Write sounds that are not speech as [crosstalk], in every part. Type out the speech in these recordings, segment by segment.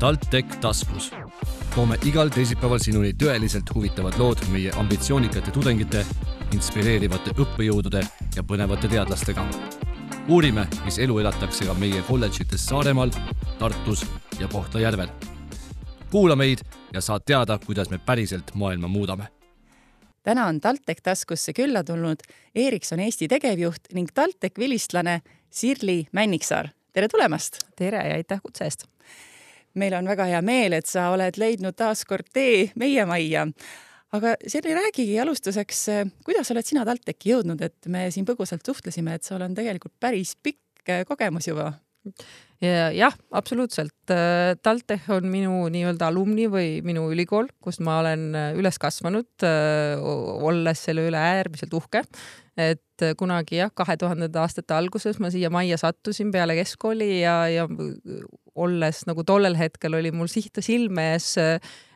TalTech taskus. toome igal teisipäeval sinuni tõeliselt huvitavad lood meie ambitsioonikate tudengite, inspireerivate õppejõudude ja põnevate teadlastega. uurime, mis elu elatakse ka meie kolledžites Saaremaal, Tartus ja Kohtla-Järvel. kuula meid ja saad teada, kuidas me päriselt maailma muudame täna on TalTech taskusse külla tulnud Ericsson Eesti tegevjuht ning TalTech vilistlane Sirli Männiksaar. tere tulemast! tere ja aitäh kutse eest! Meil on väga hea meel, et sa oled leidnud taas kord tee meie majja. aga Sirli, räägigi alustuseks, kuidas oled sina TalTechi jõudnud, et me siin põgusalt suhtlesime, et sul on tegelikult päris pikk kogemus juba jah, absoluutselt. TalTech on minu nii-öelda alumni või minu ülikool, kus ma olen üles kasvanud, olles selle üle äärmiselt uhke. et kunagi jah, kahe tuhandenda aastate alguses ma siia majja sattusin peale keskkooli ja, ja olles nagu tollel hetkel oli mul siht silme ees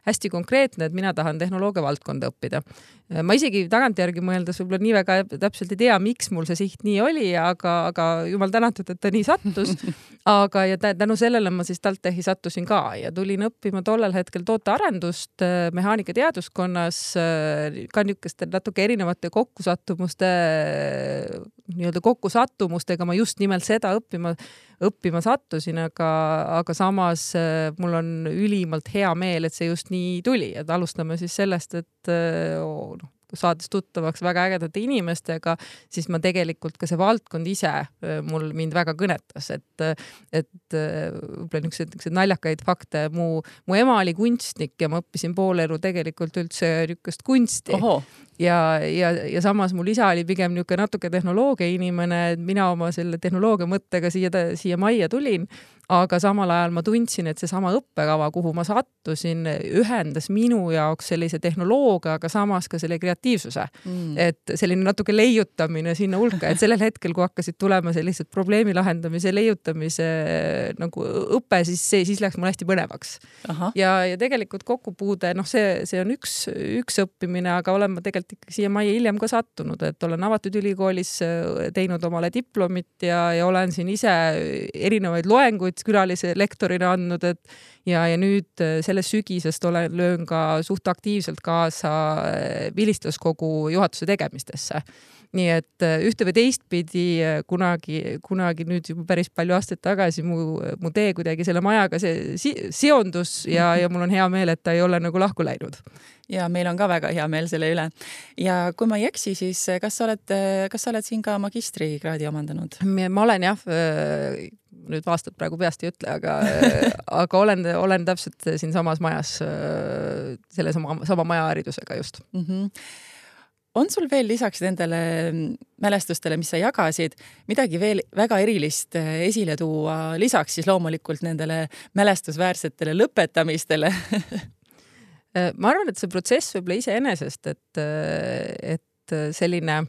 hästi konkreetne, et mina tahan tehnoloogia valdkonda õppida. ma isegi tagantjärgi mõeldes võib-olla nii väga täpselt ei tea, miks mul see siht nii oli, aga, aga jumal tänatud, et ta nii sattus. [laughs] aga, ja tänu sellele ma siis TalTechi sattusin ka ja tulin õppima tollel hetkel tootearendust äh, mehaanikateaduskonnas äh, ka niisuguste natuke erinevate kokkusattumuste, nii-öelda kokkusattumustega ma just nimelt seda õppima õppima sattusin, aga, aga samas äh, mul on ülimalt hea meel, et see just nii tuli, et alustame siis sellest, et äh, noh, saades tuttavaks väga ägedate inimestega, siis ma tegelikult ka see valdkond ise äh, mul mind väga kõnetas, et, et võib-olla niisuguseid, niisuguseid naljakaid fakte. mu, mu ema oli kunstnik ja ma õppisin pool elu tegelikult üldse niisugust kunsti. Ja, ja, ja samas mul isa oli pigem niisugune natuke tehnoloogia inimene, et mina oma selle tehnoloogia mõttega siia, siia majja tulin, aga samal ajal ma tundsin, et seesama õppekava, kuhu ma sattusin, ühendas minu jaoks sellise tehnoloogia, aga samas ka selle kreatiivsuse. Mm.. et selline natuke leiutamine sinna hulka, et sellel hetkel, kui hakkasid tulema sellised probleemi lahendamise, leiutamise nagu õpe, siis see, siis läks mul hästi põnevaks. ja, ja tegelikult kokkupuude, noh, see, see on üks, üks õppimine, aga olen ma tegelikult tegelikult ikkagi siia majja hiljem ka sattunud, et olen avatud ülikoolis teinud omale diplomit ja, ja olen siin ise erinevaid loenguid külalise lektorina andnud, et ja, ja nüüd äh, sellest sügisest olen, löön ka suht aktiivselt kaasa äh, vilistluskogu juhatuse tegemistesse nii et äh, ühte või teistpidi kunagi, kunagi nüüd juba päris palju aastaid tagasi mu, mu tee kuidagi selle majaga see si seondus ja, ja mul on hea meel, et ta ei ole nagu lahku läinud. ja meil on ka väga hea meel selle üle. ja kui ma ei eksi, siis kas sa oled, kas sa oled siin ka magistrikraadi omandanud? ma olen jah nüüd aastat praegu peast ei ütle, aga [laughs] aga olen, olen täpselt siinsamas majas selle sama, sama majaharidusega just mm. -hmm on sul veel lisaks nendele mälestustele, mis sa jagasid, midagi veel väga erilist esile tuua, lisaks siis loomulikult nendele mälestusväärsetele lõpetamistele [laughs] ma arvan, et see protsess võib-olla iseenesest, et, et selline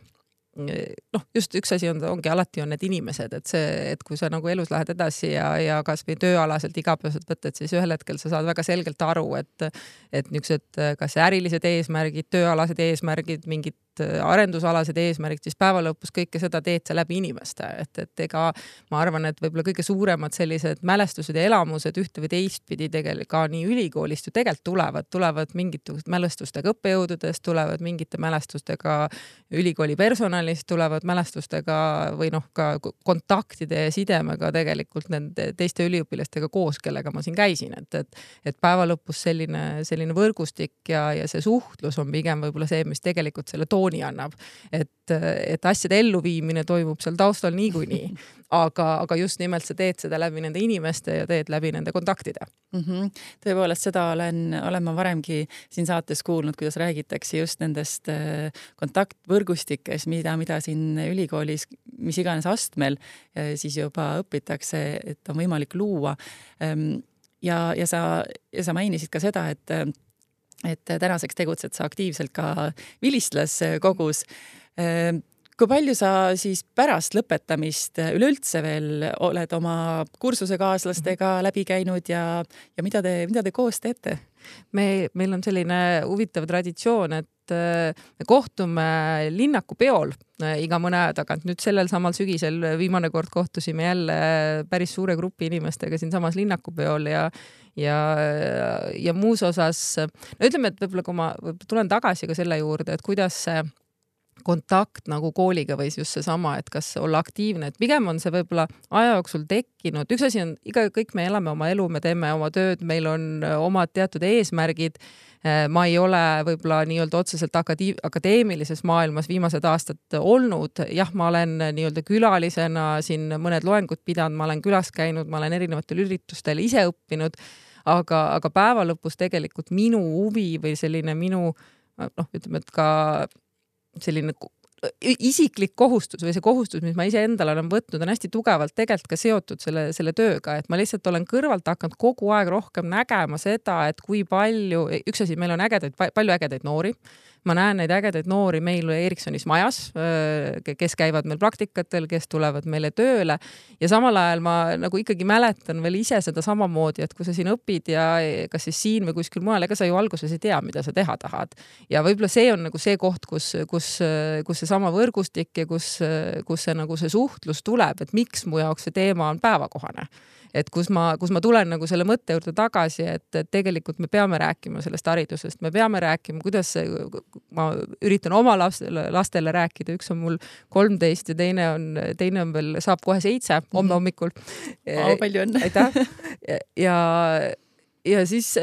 noh, just üks asi on, ongi alati on need inimesed, et see, et kui sa nagu elus lähed edasi ja, ja kasvõi tööalaselt igapäevaselt võtad, siis ühel hetkel sa saad väga selgelt aru, et, et niisugused, kas ärilised eesmärgid, tööalased eesmärgid, mingid Äh, arendusalased eesmärgid, siis päeva lõpus kõike seda teed sa läbi inimeste, et, et ega ma arvan, et võib-olla kõige suuremad sellised mälestused ja elamused ühte või teistpidi tegelikult ka nii ülikoolist ju tegelikult tulevad, tulevad mingite mälestustega õppejõududest, tulevad mingite mälestustega ülikooli personalist, tulevad mälestustega või noh, ka kontaktide ja sidemega tegelikult nende teiste üliõpilastega koos, kellega ma siin käisin, et, et, et päeva lõpus selline, selline võrgustik ja, ja see suhtlus on pigem võib-olla see, mis tegelikult selle tooni tooni annab. et, et asjade elluviimine toimub seal taustal niikuinii, [laughs] aga, aga just nimelt sa teed seda läbi nende inimeste ja teed läbi nende kontaktide mm. -hmm. tõepoolest, seda olen, olen ma varemgi siin saates kuulnud, kuidas räägitakse just nendest äh, kontaktvõrgustikest, mida, mida siin ülikoolis, mis iganes astmel äh, siis juba õpitakse, et on võimalik luua ehm, ja, ja sa, ja sa mainisid ka seda, et et tänaseks tegutsed sa aktiivselt ka vilistlaskogus. Ehm, kui palju sa siis pärast lõpetamist üleüldse veel oled oma kursusekaaslastega läbi käinud ja, ja mida te, mida te koos teete? me, meil on selline huvitav traditsioon, et et me kohtume linnaku peol iga mõne aja tagant. nüüd sellel samal sügisel viimane kord kohtusime jälle päris suure grupi inimestega siinsamas linnaku peol ja ja, ja muus osas, no ütleme, et võib-olla kui ma tulen tagasi ka selle juurde, et kuidas see kontakt nagu kooliga või just seesama, et kas olla aktiivne, et pigem on see võib-olla aja jooksul tekkinud, üks asi on iga, kõik me elame oma elu, me teeme oma tööd, meil on omad teatud eesmärgid. ma ei ole võib-olla nii-öelda otseselt akadee-, akadeemilises maailmas viimased aastad olnud, jah, ma olen nii-öelda külalisena siin mõned loengud pidanud, ma olen külas käinud, ma olen erinevatel üritustel ise õppinud aga, aga päeva lõpus tegelikult minu huvi või selline minu noh, ütleme, et ka selline isiklik kohustus või see kohustus, mis ma iseendale olen võtnud, on hästi tugevalt tegelikult ka seotud selle, selle tööga, et ma lihtsalt olen kõrvalt hakanud kogu aeg rohkem nägema seda, et kui palju, üks asi, meil on ägedaid, palju ägedaid noori ma näen neid ägedaid noori meil Ericssonis majas, kes käivad meil praktikatel, kes tulevad meile tööle ja samal ajal ma nagu ikkagi mäletan veel ise seda samamoodi, et kui sa siin õpid ja kas siis siin või kuskil mujal, ega sa ju alguses ei tea, mida sa teha tahad. ja võib-olla see on nagu see koht, kus, kus, kus seesama võrgustik ja kus, kus see nagu see suhtlus tuleb, et miks mu jaoks see teema on päevakohane et kus ma, kus ma tulen nagu selle mõtte juurde tagasi, et, et tegelikult me peame rääkima sellest haridusest, me peame rääkima, kuidas see, ma üritan oma lastele, lastele rääkida, üks on mul kolmteist ja teine on, teine on veel, saab kohe seitse homme mhm. hommikul palju õnne. aitäh. [laughs] ja, ja siis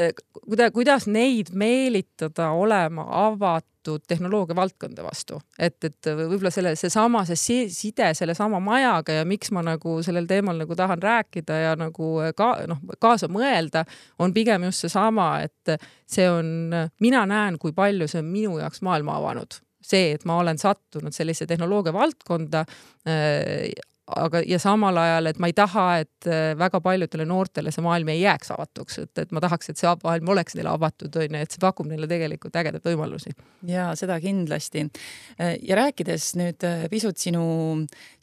kuida-, kuidas neid meelitada olema avatud tehnoloogia valdkonda vastu, et, et võib-olla selle, seesama, see side sellesama majaga ja miks ma nagu sellel teemal nagu tahan rääkida ja nagu ka noh, kaasa mõelda, on pigem just seesama, et see on, mina näen, kui palju see on minu jaoks maailma avanud. See, et ma olen sattunud sellise tehnoloogia valdkonda äh, aga, ja samal ajal, et ma ei taha, et äh, väga paljudele noortele see maailm ei jääks avatuks, et, et ma tahaks, et see maailm oleks neile avatud, onju, et see pakub neile tegelikult ägedaid võimalusi. ja seda kindlasti. Äh, ja rääkides nüüd äh, pisut sinu,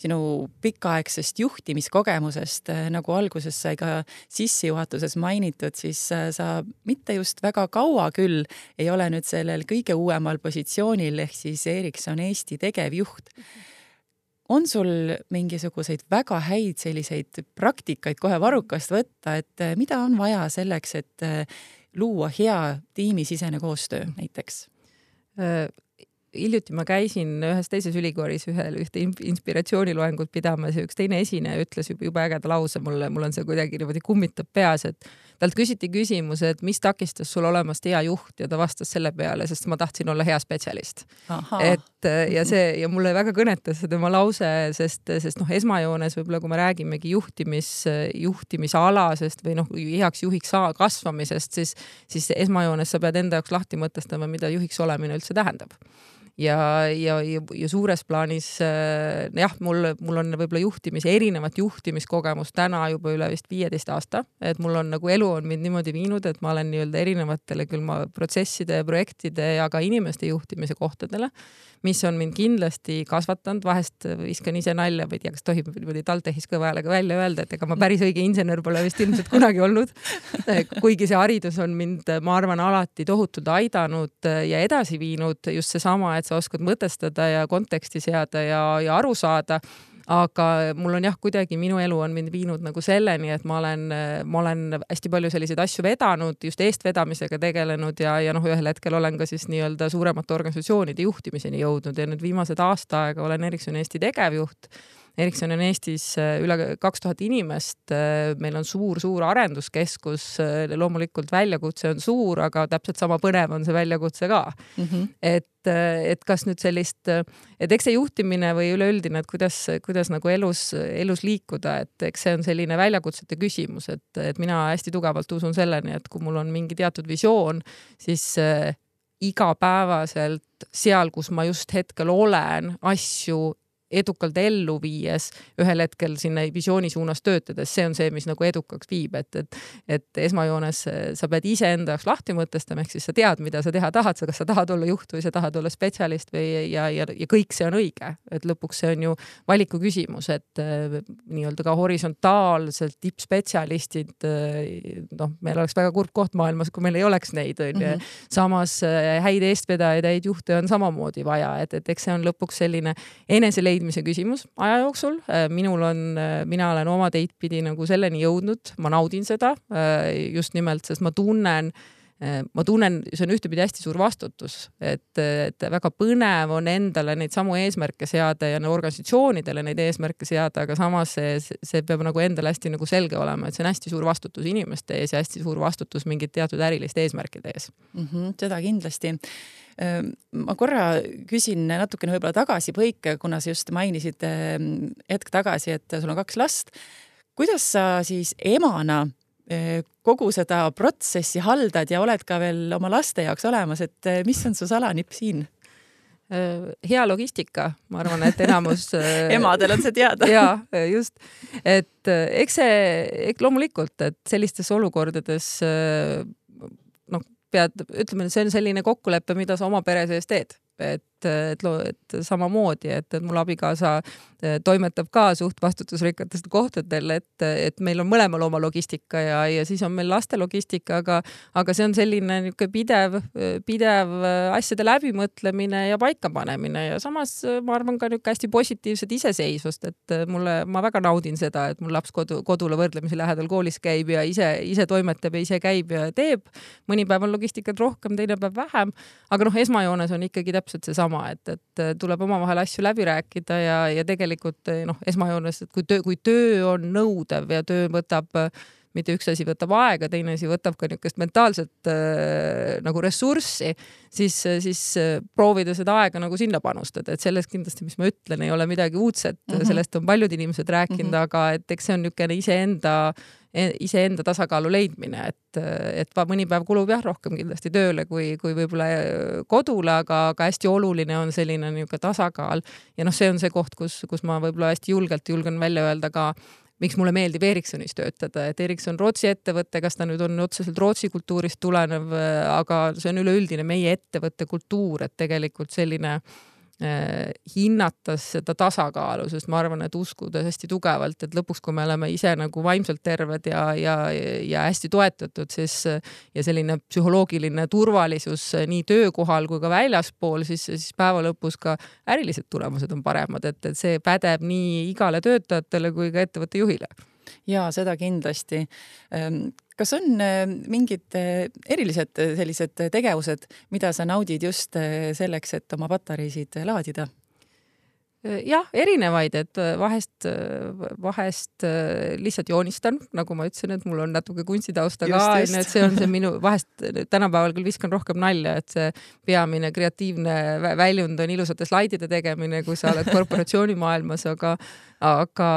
sinu pikaaegsest juhtimiskogemusest, nagu alguses sai ka sissejuhatuses mainitud, siis sa mitte just väga kaua küll ei ole nüüd sellel kõige uuemal positsioonil ehk siis Ericsson Eesti tegevjuht mm. -hmm on sul mingisuguseid väga häid selliseid praktikaid kohe varrukast võtta, et eh, mida on vaja selleks, et eh, luua hea tiimisisene koostöö näiteks? Äh, hiljuti ma käisin ühes teises ülikoolis ühel, ühte inspiratsiooniloengut pidamas ja üks teine esineja ütles jube, jube ägeda lause mulle, mul on see kuidagi niimoodi kummitab peas, et talt küsiti küsimus, et mis takistas sul olemast hea juht ja ta vastas selle peale, sest ma tahtsin olla hea spetsialist. et ja see ja mulle väga kõnetas see tema lause, sest, sest noh, esmajoones võib-olla kui me räägimegi juhtimis, juhtimisalasest või noh, heaks juhiks kasvamisest, siis, siis esmajoones sa pead enda jaoks lahti mõtestama, mida juhiks olemine üldse tähendab ja, ja, ja, ja suures plaanis äh, jah, mul, mul on võib-olla juhtimise, erinevat juhtimiskogemust täna juba üle vist viieteist aasta, et mul on nagu elu on mind niimoodi viinud, et ma olen nii-öelda erinevatele küll ma protsesside, projektide ja ka inimeste juhtimise kohtadele mis on mind kindlasti kasvatanud, vahest viskan ise nalja, ma ei tea, kas tohib niimoodi TalTechis kõva häälega välja öelda, et ega ma päris õige insener pole vist ilmselt kunagi olnud. [laughs] kuigi see haridus on mind, ma arvan, alati tohutult aidanud ja edasi viinud, just seesama, et sa oskad mõtestada ja konteksti seada ja, ja aru saada. Aga mul on jah, kuidagi minu elu on mind viinud nagu selleni, et ma olen, ma olen hästi palju selliseid asju vedanud, just eestvedamisega tegelenud ja, ja noh, ühel hetkel olen ka siis nii-öelda suuremate organisatsioonide juhtimiseni jõudnud ja nüüd viimased aasta aega olen Ericssoni Eesti tegevjuht Ericsson on Eestis äh, üle kaks tuhat inimest. Äh, meil on suur-suur arenduskeskus. Äh, loomulikult väljakutse on suur, aga täpselt sama põnev on see väljakutse ka mm. -hmm. et, et kas nüüd sellist, et eks see juhtimine või üleüldine, et kuidas, kuidas nagu elus, elus liikuda, et eks see on selline väljakutsete küsimus, et, et mina hästi tugevalt usun selleni, et kui mul on mingi teatud visioon, siis igapäevaselt seal, kus ma just hetkel olen, asju edukalt ellu viies, ühel hetkel sinna visiooni suunas töötades, see on see, mis nagu edukaks viib, et, et, et esmajoones sa pead iseenda jaoks lahti mõtestama, ehk siis sa tead, mida sa teha tahad, kas sa tahad olla juht või sa tahad olla spetsialist või ja, ja, ja kõik see on õige, et lõpuks see on ju valiku küsimus, et äh, nii-öelda ka horisontaalselt tippspetsialistid, äh, noh, meil oleks väga kurb koht maailmas, kui meil ei oleks neid, onju. Mhm. samas äh, häid eestvedajaid, häid juhte on samamoodi vaja, et, et eks see on lõpuks selline eneseleidmise küsimus aja jooksul. minul on, mina olen oma teid pidi nagu selleni jõudnud, ma naudin seda just nimelt, sest ma tunnen Äh, ma tunnen, see on ühtepidi hästi suur vastutus, et, et väga põnev on endale neid samu eesmärke seada ja organisatsioonidele neid eesmärke seada, aga samas see, see peab nagu endale hästi nagu selge olema, et see on hästi suur vastutus inimeste ees ja hästi suur vastutus mingite teatud äriliste eesmärkide ees mm. -hmm, seda kindlasti ma korra küsin natukene võib-olla tagasipõike, kuna sa just mainisid hetk tagasi, et sul on kaks last. kuidas sa siis emana Eh, kogu seda protsessi haldad ja oled ka veel oma laste jaoks olemas, et eh, mis on su salanipp siin? Eh, hea logistika, ma arvan, et enamus [laughs] emadel on see teada. [laughs] ja just, et eks see, eks loomulikult, et sellistes olukordades pead, ütleme, see on selline kokkulepe, mida sa oma pere sees teed. Et, et, et samamoodi, et, et mul abikaasa eh, toimetab ka suht vastutusrikkatel kohtadel, et, et meil on mõlemal oma logistika ja, ja siis on meil laste logistika, aga, aga see on selline niisugune pidev, pidev asjade läbimõtlemine ja paikapanemine ja samas ma arvan ka niisugune hästi positiivset iseseisvust, et mulle, ma väga naudin seda, et mul laps kodu, kodule võrdlemisi lähedal koolis käib ja ise, ise toimetab ja ise käib ja teeb. mõni päev on logistikat rohkem, teine päev vähem, aga noh, esmajoones on ikkagi täpselt täpselt seesama, et, et tuleb omavahel asju läbi rääkida ja, ja tegelikult noh, esmajoones, et kui töö, kui töö on nõudev ja töö võtab mitte üks asi võtab aega, teine asi võtab ka niisugust mentaalset äh, nagu ressurssi, siis, siis proovida seda aega nagu sinna panustada, et selles kindlasti, mis ma ütlen, ei ole midagi uudset mm, -hmm. sellest on paljud inimesed rääkinud mm, -hmm. aga et eks see on niisugune iseenda E-, iseenda tasakaalu leidmine, et, et mõni päev kulub jah, rohkem kindlasti tööle kui, kui võib-olla äh, kodule, aga, aga hästi oluline on selline niisugune tasakaal. ja noh, see on see koht, kus, kus ma võib-olla hästi julgelt julgen välja öelda ka miks mulle meeldib Ericssonis töötada, et Ericsson Rootsi ettevõte, kas ta nüüd on otseselt Rootsi kultuurist tulenev, aga see on üleüldine meie ettevõtte kultuur, et tegelikult selline Äh, hinnates seda tasakaalu, sest ma arvan, et uskuda hästi tugevalt, et lõpuks, kui me oleme ise nagu vaimselt terved ja, ja, ja hästi toetatud, siis ja selline psühholoogiline turvalisus nii töökohal kui ka väljaspool, siis, siis päeva lõpus ka ärilised tulemused on paremad, et, et see pädeb nii igale töötajatele kui ka ettevõtte juhile ja seda kindlasti. Kas on äh, mingid äh, erilised äh, sellised tegevused, mida sa naudid just selleks, et oma patareisid laadida? Jah, erinevaid, et vahest, vahest lihtsalt joonistan, nagu ma ütlesin, et mul on natuke kunstitausta ka, onju, et see on see minu, vahest tänapäeval küll viskan rohkem nalja, et see peamine kreatiivne väljund on ilusate slaidide tegemine, kui sa oled korporatsioonimaailmas, aga aga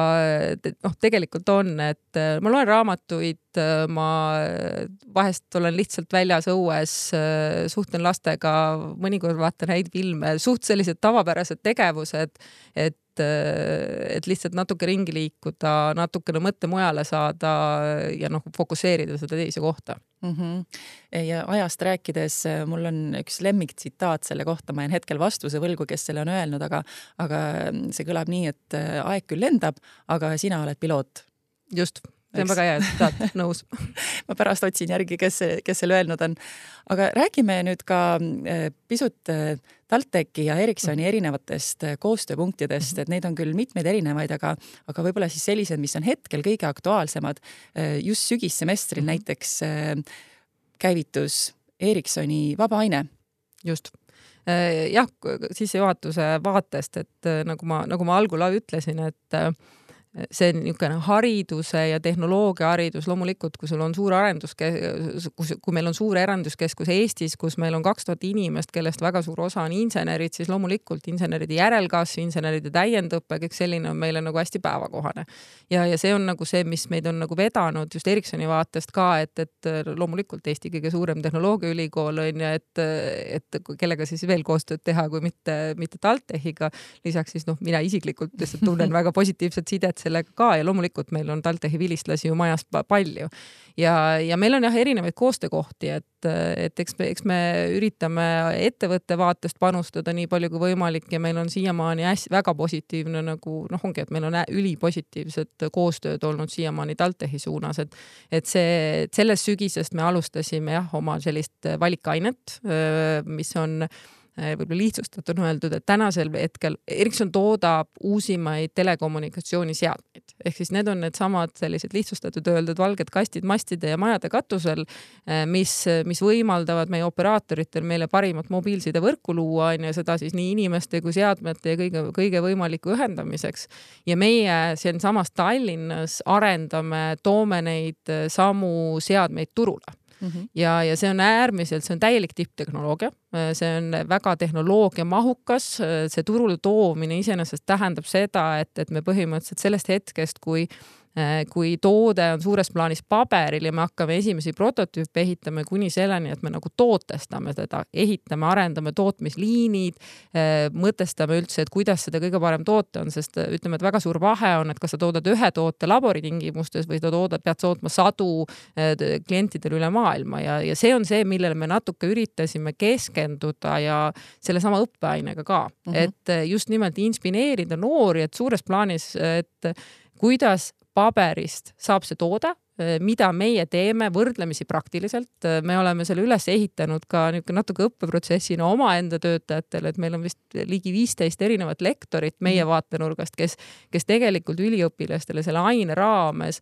noh, tegelikult on, et äh, ma loen raamatuid, äh, ma vahest olen lihtsalt väljas õues, äh, suhtlen lastega, mõnikord vaatan häid filme, suht sellised tavapärased tegevused, et et lihtsalt natuke ringi liikuda, natukene mõtte mujale saada ja noh, fokusseerida seda teise kohta mm. -hmm. ja ajast rääkides, mul on üks lemmiktsitaat selle kohta, ma jään hetkel vastuse võlgu, kes selle on öelnud, aga, aga see kõlab nii, et äh, aeg küll lendab, aga sina oled piloot. just see on väga hea tsitaat, [laughs] nõus ma pärast otsin järgi, kes, kes selle öelnud on. aga räägime nüüd ka äh, pisut äh, TalTechi ja Ericssoni erinevatest koostööpunktidest, et neid on küll mitmeid erinevaid, aga, aga võib-olla siis sellised, mis on hetkel kõige aktuaalsemad. just sügissemestril -hmm. näiteks käivitus Ericssoni vaba aine. just jah, sissejuhatuse vaatest, et nagu ma, nagu ma algul ütlesin, et see niisugune hariduse ja tehnoloogia haridus, loomulikult, kui sul on suur arendus, kus, kui meil on suur arenduskeskus Eestis, kus meil on kaks tuhat inimest, kellest väga suur osa on insenerid, siis loomulikult inseneride järelkasv, inseneride täiendõpe, kõik selline on meile nagu hästi päevakohane. ja, ja see on nagu see, mis meid on nagu vedanud just Ericssoni vaatest ka, et, et loomulikult Eesti kõige suurem tehnoloogiaülikool on ju, et, et kellega siis veel koostööd teha, kui mitte, mitte TalTechiga. lisaks siis noh, mina isiklikult lihtsalt tunnen [laughs] väga positiivset sidet sellega ka ja loomulikult meil on TalTechi vilistlasi ju majas palju. ja, ja meil on jah, erinevaid koostöökohti, et, et eks me, eks me üritame ettevõtte vaatest panustada nii palju kui võimalik ja meil on siiamaani hästi väga positiivne nagu noh, ongi, et meil on ülipositiivsed koostööd olnud siiamaani TalTechi suunas, et et see, sellest sügisest me alustasime jah, oma sellist valikainet, mis on Äh, võib-olla lihtsustatuna öeldud, et tänasel hetkel Ericsson toodab uusimaid telekommunikatsiooniseadmeid ehk siis need on needsamad sellised lihtsustatud öeldud valged kastid mastide ja majade katusel, äh, mis, mis võimaldavad meie operaatoritel meile parimat mobiilsidevõrku luua, on ju, seda siis nii inimeste kui seadmete ja kõige, kõige võimaliku ühendamiseks. ja meie siinsamas Tallinnas arendame, toome neid äh, samu seadmeid turule mm. -hmm. ja, ja see on äärmiselt, see on täielik tipptehnoloogia, see on väga tehnoloogiamahukas, see turule toomine iseenesest tähendab seda, et, et me põhimõtteliselt sellest hetkest, kui Äh, kui toode on suures plaanis paberil ja me hakkame esimesi prototüüpe ehitama kuni selleni, et me nagu tootestame teda, ehitame, arendame tootmisliinid, äh, mõtestame üldse, et kuidas seda kõige parem toota on, sest äh, ütleme, et väga suur vahe on, et kas sa toodad ühe toote laboritingimustes või sa toodad, pead tootma sadu klientidele üle maailma ja, ja see on see, millele me natuke üritasime keskenduda ja sellesama õppeainega ka mm, -hmm. et just nimelt inspireerida noori, et suures plaanis, et kuidas paberist saab see toode, eh, mida meie teeme võrdlemisi praktiliselt. Eh, me oleme selle üles ehitanud ka niisugune natuke õppeprotsessina omaenda töötajatele, et meil on vist ligi viisteist erinevat lektorit meie mhm. vaatenurgast, kes, kes tegelikult üliõpilastele selle aine raames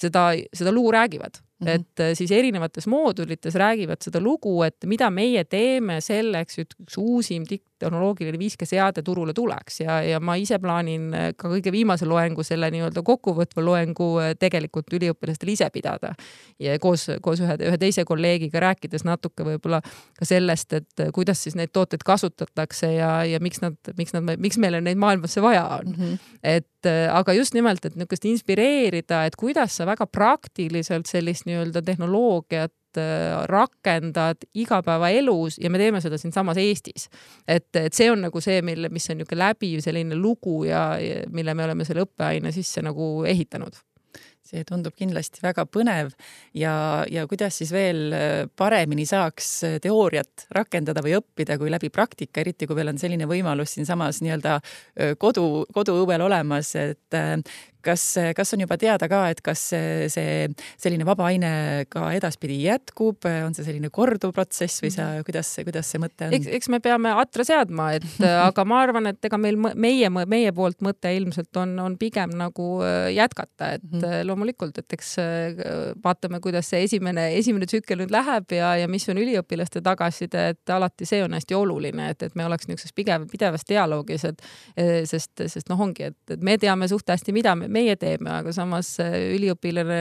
seda, seda lugu räägivad Mm -hmm. et äh, siis erinevates moodulites räägivad seda lugu, et mida meie teeme selleks, et üks uusim tehnoloogiline 5G seade turule tuleks ja, ja ma ise plaanin äh, ka kõige viimase loengu, selle nii-öelda kokkuvõtva loengu äh, tegelikult üliõpilastele ise pidada. ja koos, koos ühe, ühe teise kolleegiga rääkides natuke võib-olla ka sellest, et kuidas siis neid tooteid kasutatakse ja, ja miks nad, miks nad, miks meile neid maailmasse vaja on mm. -hmm. et aga just nimelt, et niisugust inspireerida, et kuidas sa väga praktiliselt sellist nii-öelda tehnoloogiat äh, rakendad igapäevaelus ja me teeme seda siinsamas Eestis. et, et see on nagu see, mille, mis on niisugune läbiv selline lugu ja, ja mille me oleme selle õppeaine sisse nagu ehitanud see tundub kindlasti väga põnev ja, ja kuidas siis veel äh, paremini saaks äh, teooriat rakendada või õppida kui läbi praktika, eriti kui meil on selline võimalus siinsamas nii-öelda kodu, koduõuel olemas, et kas, kas on juba teada ka, et kas see selline vaba aine ka edaspidi jätkub, on see selline korduv protsess või sa, mhm. kuidas, kuidas see mõte on? eks, eks me peame atra seadma, et [laughs] aga ma arvan, et ega meil meie, meie poolt mõte ilmselt on, on pigem nagu äh, jätkata, et mm -hmm. loomulikult, et eks äh, vaatame, kuidas see esimene, esimene tsükkel nüüd läheb ja, ja mis on üliõpilaste tagasiside, et alati see on hästi oluline, et, et me oleks niisuguses pigem pidevas dialoogis, et sest, sest noh, ongi, et, et me teame suht hästi, mida me meie teeme, aga samas üliõpilane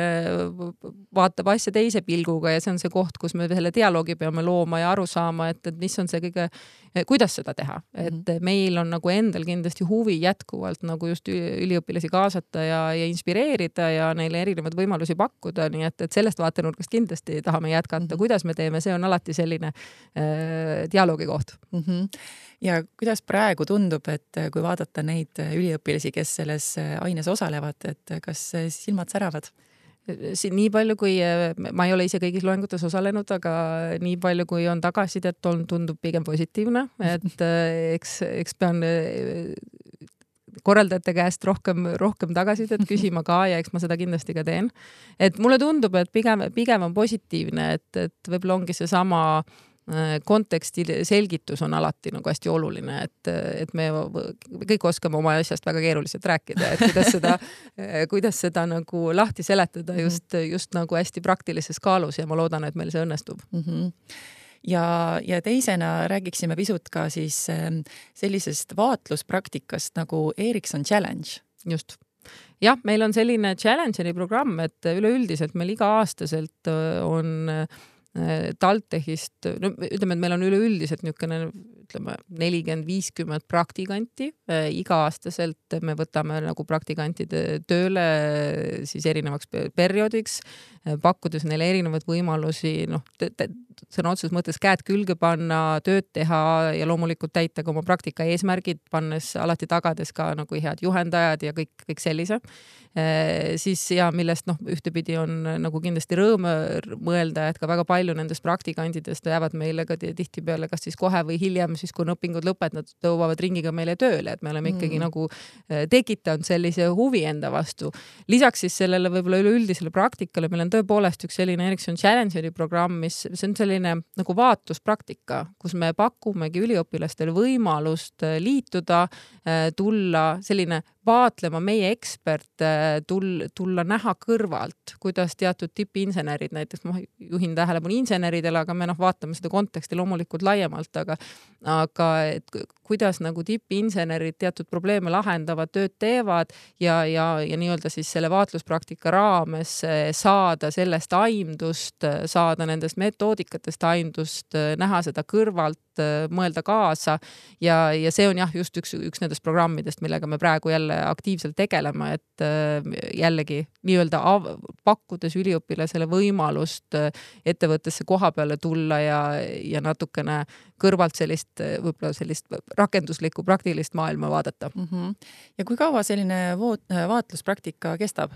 vaatab asja teise pilguga ja see on see koht, kus me selle dialoogi peame looma ja aru saama, et, et mis on see kõige, kuidas seda teha, et -hmm. meil on nagu endal kindlasti huvi jätkuvalt nagu just üliõpilasi kaasata ja, ja inspireerida ja neile erinevaid võimalusi pakkuda, nii et, et sellest vaatenurgast kindlasti tahame jätkata -hmm. kuidas me teeme, see on alati selline äh, dialoogi koht mm. -hmm ja kuidas praegu tundub, et kui vaadata neid üliõpilasi, kes selles aines osalevad, et kas silmad säravad? Siin nii palju, kui ma ei ole ise kõigis loengutes osalenud, aga nii palju, kui on tagasisidet olnud, tundub pigem positiivne, et eks, eks pean korraldajate käest rohkem, rohkem tagasisidet küsima ka ja eks ma seda kindlasti ka teen. et mulle tundub, et pigem, pigem on positiivne, et, et võib-olla ongi seesama äh, Äh, konteksti selgitus on alati nagu hästi oluline, et, et me kõik oskame oma asjast väga keeruliselt rääkida, et kuidas seda, [laughs] kuidas seda nagu lahti seletada just, just nagu hästi praktilises kaalus ja ma loodan, et meil see õnnestub mm. -hmm ja, ja teisena räägiksime pisut ka siis ähm, sellisest vaatluspraktikast nagu Ericsson Challenge. just jah, meil on selline Challengeri programm, et üleüldiselt meil iga-aastaselt on TalTechist, no ütleme, et meil on üleüldiselt niisugune ütleme nelikümmend, viiskümmend praktikanti. Iga-aastaselt me võtame nagu praktikantide tööle siis erinevaks perioodiks, pakkudes neile erinevaid võimalusi, noh, sõna otseses mõttes käed külge panna, tööd teha ja loomulikult täita ka oma praktika eesmärgid, pannes alati tagades ka nagu head juhendajad ja kõik, kõik sellise siis ja millest noh, ühtepidi on nagu kindlasti rõõm mõelda, et ka väga palju nendest praktikandidest jäävad meile ka tihtipeale kas siis kohe või hiljem siis kui on õpingud lõpetatud, tõuvad ringiga meile tööle, et me oleme ikkagi mm. nagu äh, tekitanud sellise huvi enda vastu. lisaks siis sellele võib-olla üleüldisele praktikale, meil on tõepoolest üks selline Ericsson Challengeri programm, mis, see on selline nagu vaatluspraktika, kus me pakumegi üliõpilastele võimalust äh, liituda, äh, tulla selline vaatlema meie eksperte, tul-, tulla näha kõrvalt, kuidas teatud tippinsenerid, näiteks ma juhin tähelepanu inseneridele, aga me noh, vaatame seda konteksti loomulikult laiemalt, aga aga et kuidas nagu tippinsenerid teatud probleeme lahendavad, tööd teevad ja, ja, ja nii-öelda siis selle vaatluspraktika raames eh, saada sellest aimdust, saada nendest metoodikatest aimdust, näha seda kõrvalt, mõelda kaasa ja, ja see on jah, just üks, üks nendest programmidest, millega me praegu jälle aktiivselt tegeleme, et äh, jällegi nii-öelda pakkudes üliõpilasele võimalust äh, ettevõttesse koha peale tulla ja, ja natukene kõrvalt sellist, võib-olla sellist rakenduslikku praktilist maailma vaadata mm. -hmm. ja kui kaua selline voot, vaatluspraktika kestab?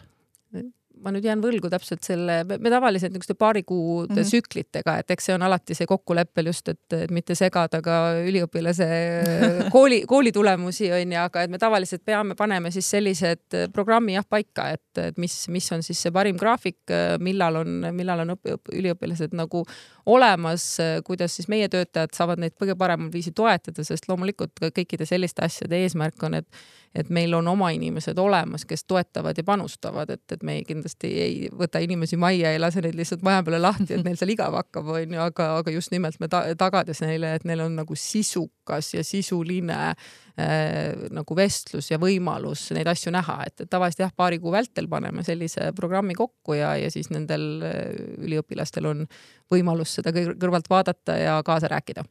Ma nüüd jään võlgu täpselt selle, me tavaliselt niisuguste paari kuu mm -hmm. tsüklitega, et eks see on alati see kokkuleppel just, et, mitte segada ka üliõpilase [laughs] kooli, kooli tulemusi onju, aga et me tavaliselt peame, paneme siis sellised programmi jah paika, et, et mis, mis on siis see parim graafik, millal on, millal on õpi, üliõpilased nagu olemas, kuidas siis meie töötajad saavad neid kõige paremal viisil toetada, sest loomulikult kõikide selliste asjade eesmärk on, et et meil on oma inimesed olemas, kes toetavad ja panustavad, et, et me ei, kindlasti ei võta inimesi majja, ei lase neid lihtsalt maja peale lahti, et neil seal igav hakkab, onju, aga, aga just nimelt me ta tagades neile, et neil on nagu sisukas ja sisuline äh, nagu vestlus ja võimalus neid asju näha, et, et tavaliselt jah, paari kuu vältel paneme sellise programmi kokku ja, ja siis nendel äh, üliõpilastel on võimalus seda kõrvalt vaadata ja kaasa rääkida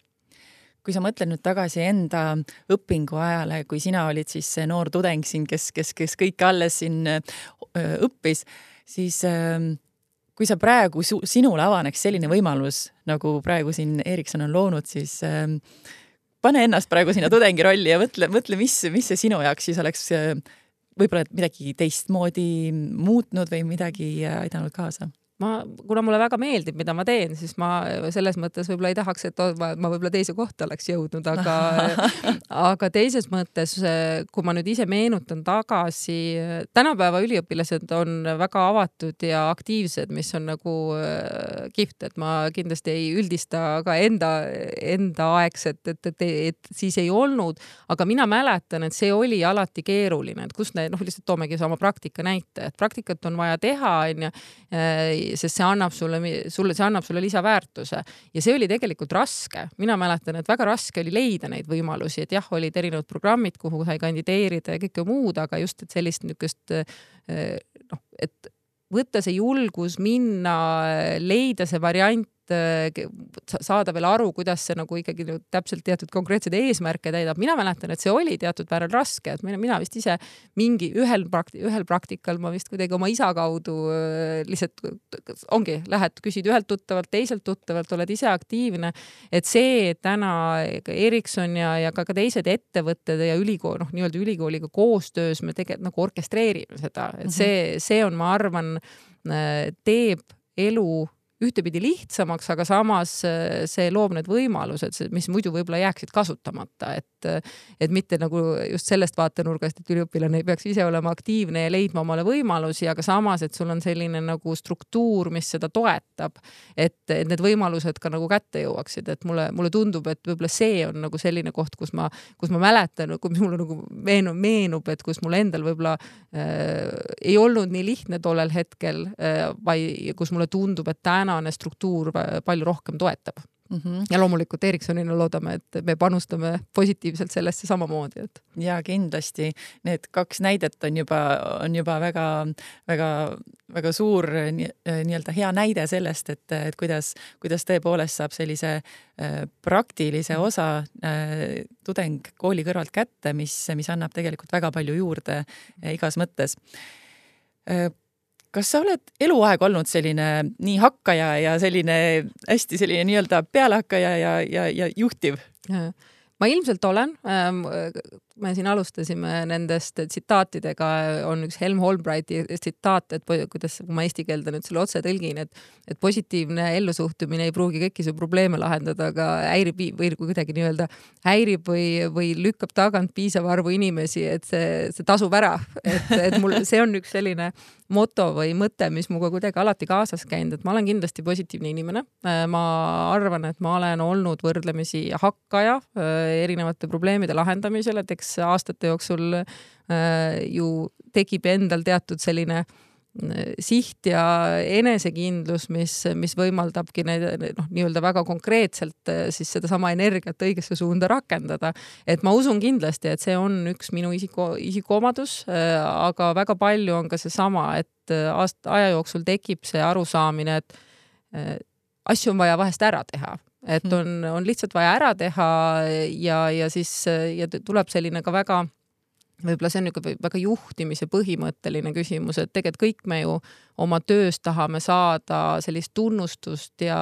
kui sa mõtled nüüd tagasi enda õpingu ajale, kui sina olid siis see noor tudeng siin, kes, kes, kes kõike alles siin õppis, siis kui sa praegu, sinule avaneks selline võimalus, nagu praegu siin Erikson on loonud, siis pane ennast praegu sinna tudengi rolli ja mõtle, mõtle, mis, mis see sinu jaoks siis oleks võib-olla midagi teistmoodi muutnud või midagi aidanud kaasa ma, kuna mulle väga meeldib, mida ma teen, siis ma selles mõttes võib-olla ei tahaks, et ma, ma võib-olla teise kohta oleks jõudnud, aga [laughs] aga teises mõttes, kui ma nüüd ise meenutan tagasi, tänapäeva üliõpilased on väga avatud ja aktiivsed, mis on nagu äh, kihvt, et ma kindlasti ei üldista ka enda, enda aegset, et, et, et siis ei olnud, aga mina mäletan, et see oli alati keeruline, et kus need, noh, lihtsalt toomegi sama praktika näite, et praktikat on vaja teha, onju sest see annab sulle, sulle, see annab sulle lisaväärtuse ja see oli tegelikult raske. mina mäletan, et väga raske oli leida neid võimalusi, et jah, olid erinevad programmid, kuhu sai kandideerida ja kõike muud, aga just, et sellist niisugust eh, noh, et võtta see julgus minna, leida see variant, saada veel aru, kuidas see nagu ikkagi täpselt teatud konkreetseid eesmärke täidab. mina mäletan, et see oli teatud määral raske, et mina, mina vist ise mingi ühel prakti-, ühel praktikal ma vist kuidagi oma isa kaudu äh, lihtsalt ongi, lähed, küsid ühelt tuttavalt, teiselt tuttavalt, oled ise aktiivne. et see täna Ericsson ja, ja ka, ka teised ettevõtted ja ülikool, noh, nii-öelda ülikooliga koostöös me tegelikult nagu orkestreerime seda, et mhm. see, see on, ma arvan, äh, teeb elu ühtepidi lihtsamaks, aga samas äh, see loob need võimalused, mis muidu võib-olla jääksid kasutamata, et et mitte nagu just sellest vaatenurgast, et üliõpilane ei peaks ise olema aktiivne ja leidma omale võimalusi, aga samas, et sul on selline nagu struktuur, mis seda toetab, et, et need võimalused ka nagu kätte jõuaksid, et mulle, mulle tundub, et võib-olla see on nagu selline koht, kus ma, kus ma mäletan, mis mulle nagu meenub, meenub, et kus mul endal võib-olla äh, ei olnud nii lihtne tollel hetkel äh,, vaid kus mulle tundub, et täna tänane struktuur palju rohkem toetab mm. -hmm. ja loomulikult Ericssonina loodame, et me panustame positiivselt sellesse samamoodi, et. ja kindlasti need kaks näidet on juba, on juba väga-väga väga suur nii-öelda hea näide sellest, et, et kuidas, kuidas tõepoolest saab sellise äh, praktilise osa äh, tudeng kooli kõrvalt kätte, mis, mis annab tegelikult väga palju juurde äh, igas mõttes kas sa oled eluaeg olnud selline nii hakkaja ja selline hästi selline nii-öelda pealehakkaja ja, ja, ja juhtiv? ma ilmselt olen. Ähm, me siin alustasime nendest tsitaatidega, on üks Helm Holbrighti tsitaat, et kuidas, kui ma eesti keelde nüüd selle otse tõlgin, et, et positiivne ellusuhtumine ei pruugi kõiki su probleeme lahendada, aga häirib või kuidagi nii-öelda häirib või, või lükkab tagant piisava arvu inimesi, et see, see tasub ära. et, et mul, see on üks selline moto või mõte, mis minuga kuidagi alati kaasas käinud, et ma olen kindlasti positiivne inimene. Äh, ma arvan, et ma olen olnud võrdlemisi hakkaja äh, erinevate probleemide lahendamisel, et eks aastate jooksul äh, ju tekib endal teatud selline äh, siht ja enesekindlus, mis, mis võimaldabki neid noh, nii-öelda väga konkreetselt eh, siis sedasama energiat õigesse suunda rakendada. et ma usun kindlasti, et see on üks minu isiku, isikuomadus, eh, aga väga palju on ka seesama, et eh, aasta, aja jooksul tekib see arusaamine, et asju on vaja vahest ära teha et hmm. on, on lihtsalt vaja ära teha ja, ja siis ja tuleb selline ka väga võib-olla see on niisugune väga juhtimise põhimõtteline küsimus, et tegelikult kõik me ju oma töös tahame saada sellist tunnustust ja,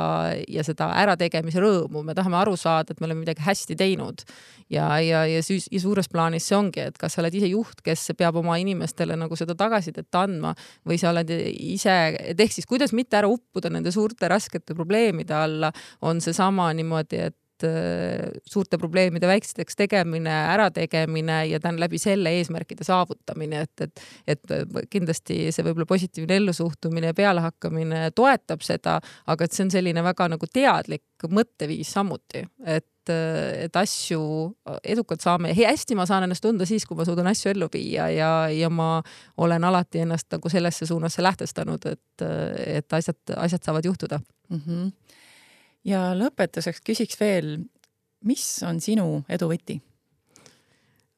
ja seda ärategemise rõõmu, me tahame aru saada, et me oleme midagi hästi teinud. ja, ja, ja siis ja suures plaanis see ongi, et kas sa oled ise juht, kes peab oma inimestele nagu seda tagasisidet andma või sa oled ise, et ehk siis kuidas mitte ära uppuda nende suurte raskete probleemide alla, on seesama niimoodi, et Äh, suurte probleemide väikesteks tegemine, ärategemine ja tänu läbi selle eesmärkide saavutamine, et, et, et kindlasti see võib-olla positiivne ellusuhtumine ja pealehakkamine toetab seda, aga et see on selline väga nagu teadlik mõtteviis samuti, et et asju edukalt saame, hästi ma saan ennast tunda siis, kui ma suudan asju ellu viia ja, ja ma olen alati ennast nagu sellesse suunasse lähtestanud, et, et asjad, asjad saavad juhtuda mm. -hmm ja lõpetuseks küsiks veel, mis on sinu edu võti?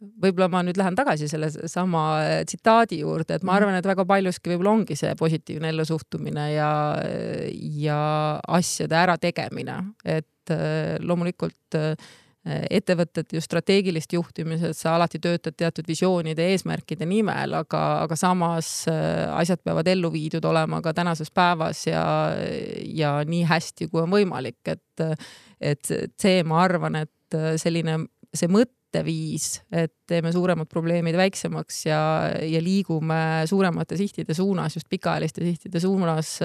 võib-olla ma nüüd lähen tagasi selle sama tsitaadi juurde, et ma arvan, et väga paljuski võib-olla ongi see positiivne ellusuhtumine ja, ja asjade ärategemine, et äh, loomulikult äh, ettevõtted ju strateegilist juhtimises, sa alati töötad teatud visioonide, eesmärkide nimel, aga, aga samas äh, asjad peavad ellu viidud olema ka tänases päevas ja, ja nii hästi, kui on võimalik, et, et see, ma arvan, et selline, see mõte, mõtteviis, et teeme suuremad probleemid väiksemaks ja, ja liigume suuremate sihtide suunas, just pikaajaliste sihtide suunas,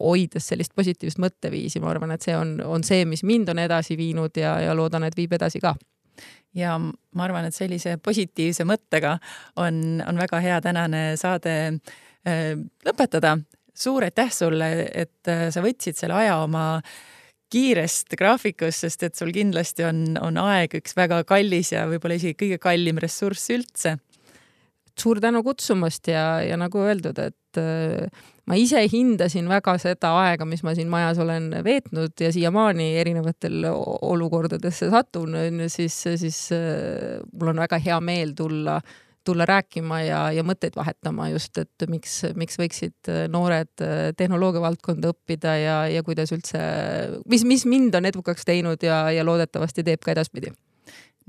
hoides sellist positiivset mõtteviisi, ma arvan, et see on, on see, mis mind on edasi viinud ja, ja loodan, et viib edasi ka ja ma arvan, et sellise positiivse mõttega on, on väga hea tänane saade äh, lõpetada. suur aitäh sulle, et äh, sa võtsid selle aja oma äh, kiirest graafikust, sest et sul kindlasti on, on aeg üks väga kallis ja võib-olla isegi kõige kallim ressurss üldse. suur tänu kutsumast ja, ja nagu öeldud, et äh, ma ise hindasin väga seda aega, mis ma siin majas olen veetnud ja siiamaani erinevatel olukordadesse satun, siis, siis äh, mul on väga hea meel tulla äh, tulla rääkima ja, ja mõtteid vahetama just, et miks, miks võiksid äh, noored äh, tehnoloogia valdkonda õppida ja, ja kuidas üldse, mis, mis mind on edukaks teinud ja, ja loodetavasti teeb ka edaspidi.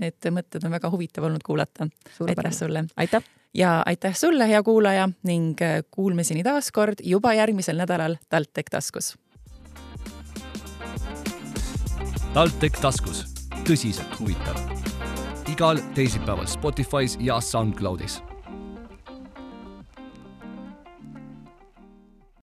Need mõtted on väga huvitav olnud kuulata. aitäh sulle! aitäh! ja aitäh sulle, hea kuulaja ning äh, kuulmiseni taas kord juba järgmisel nädalal TalTech taskus. TalTech taskus, tõsiselt huvitav igal teisipäeval Spotify's ja SoundCloudis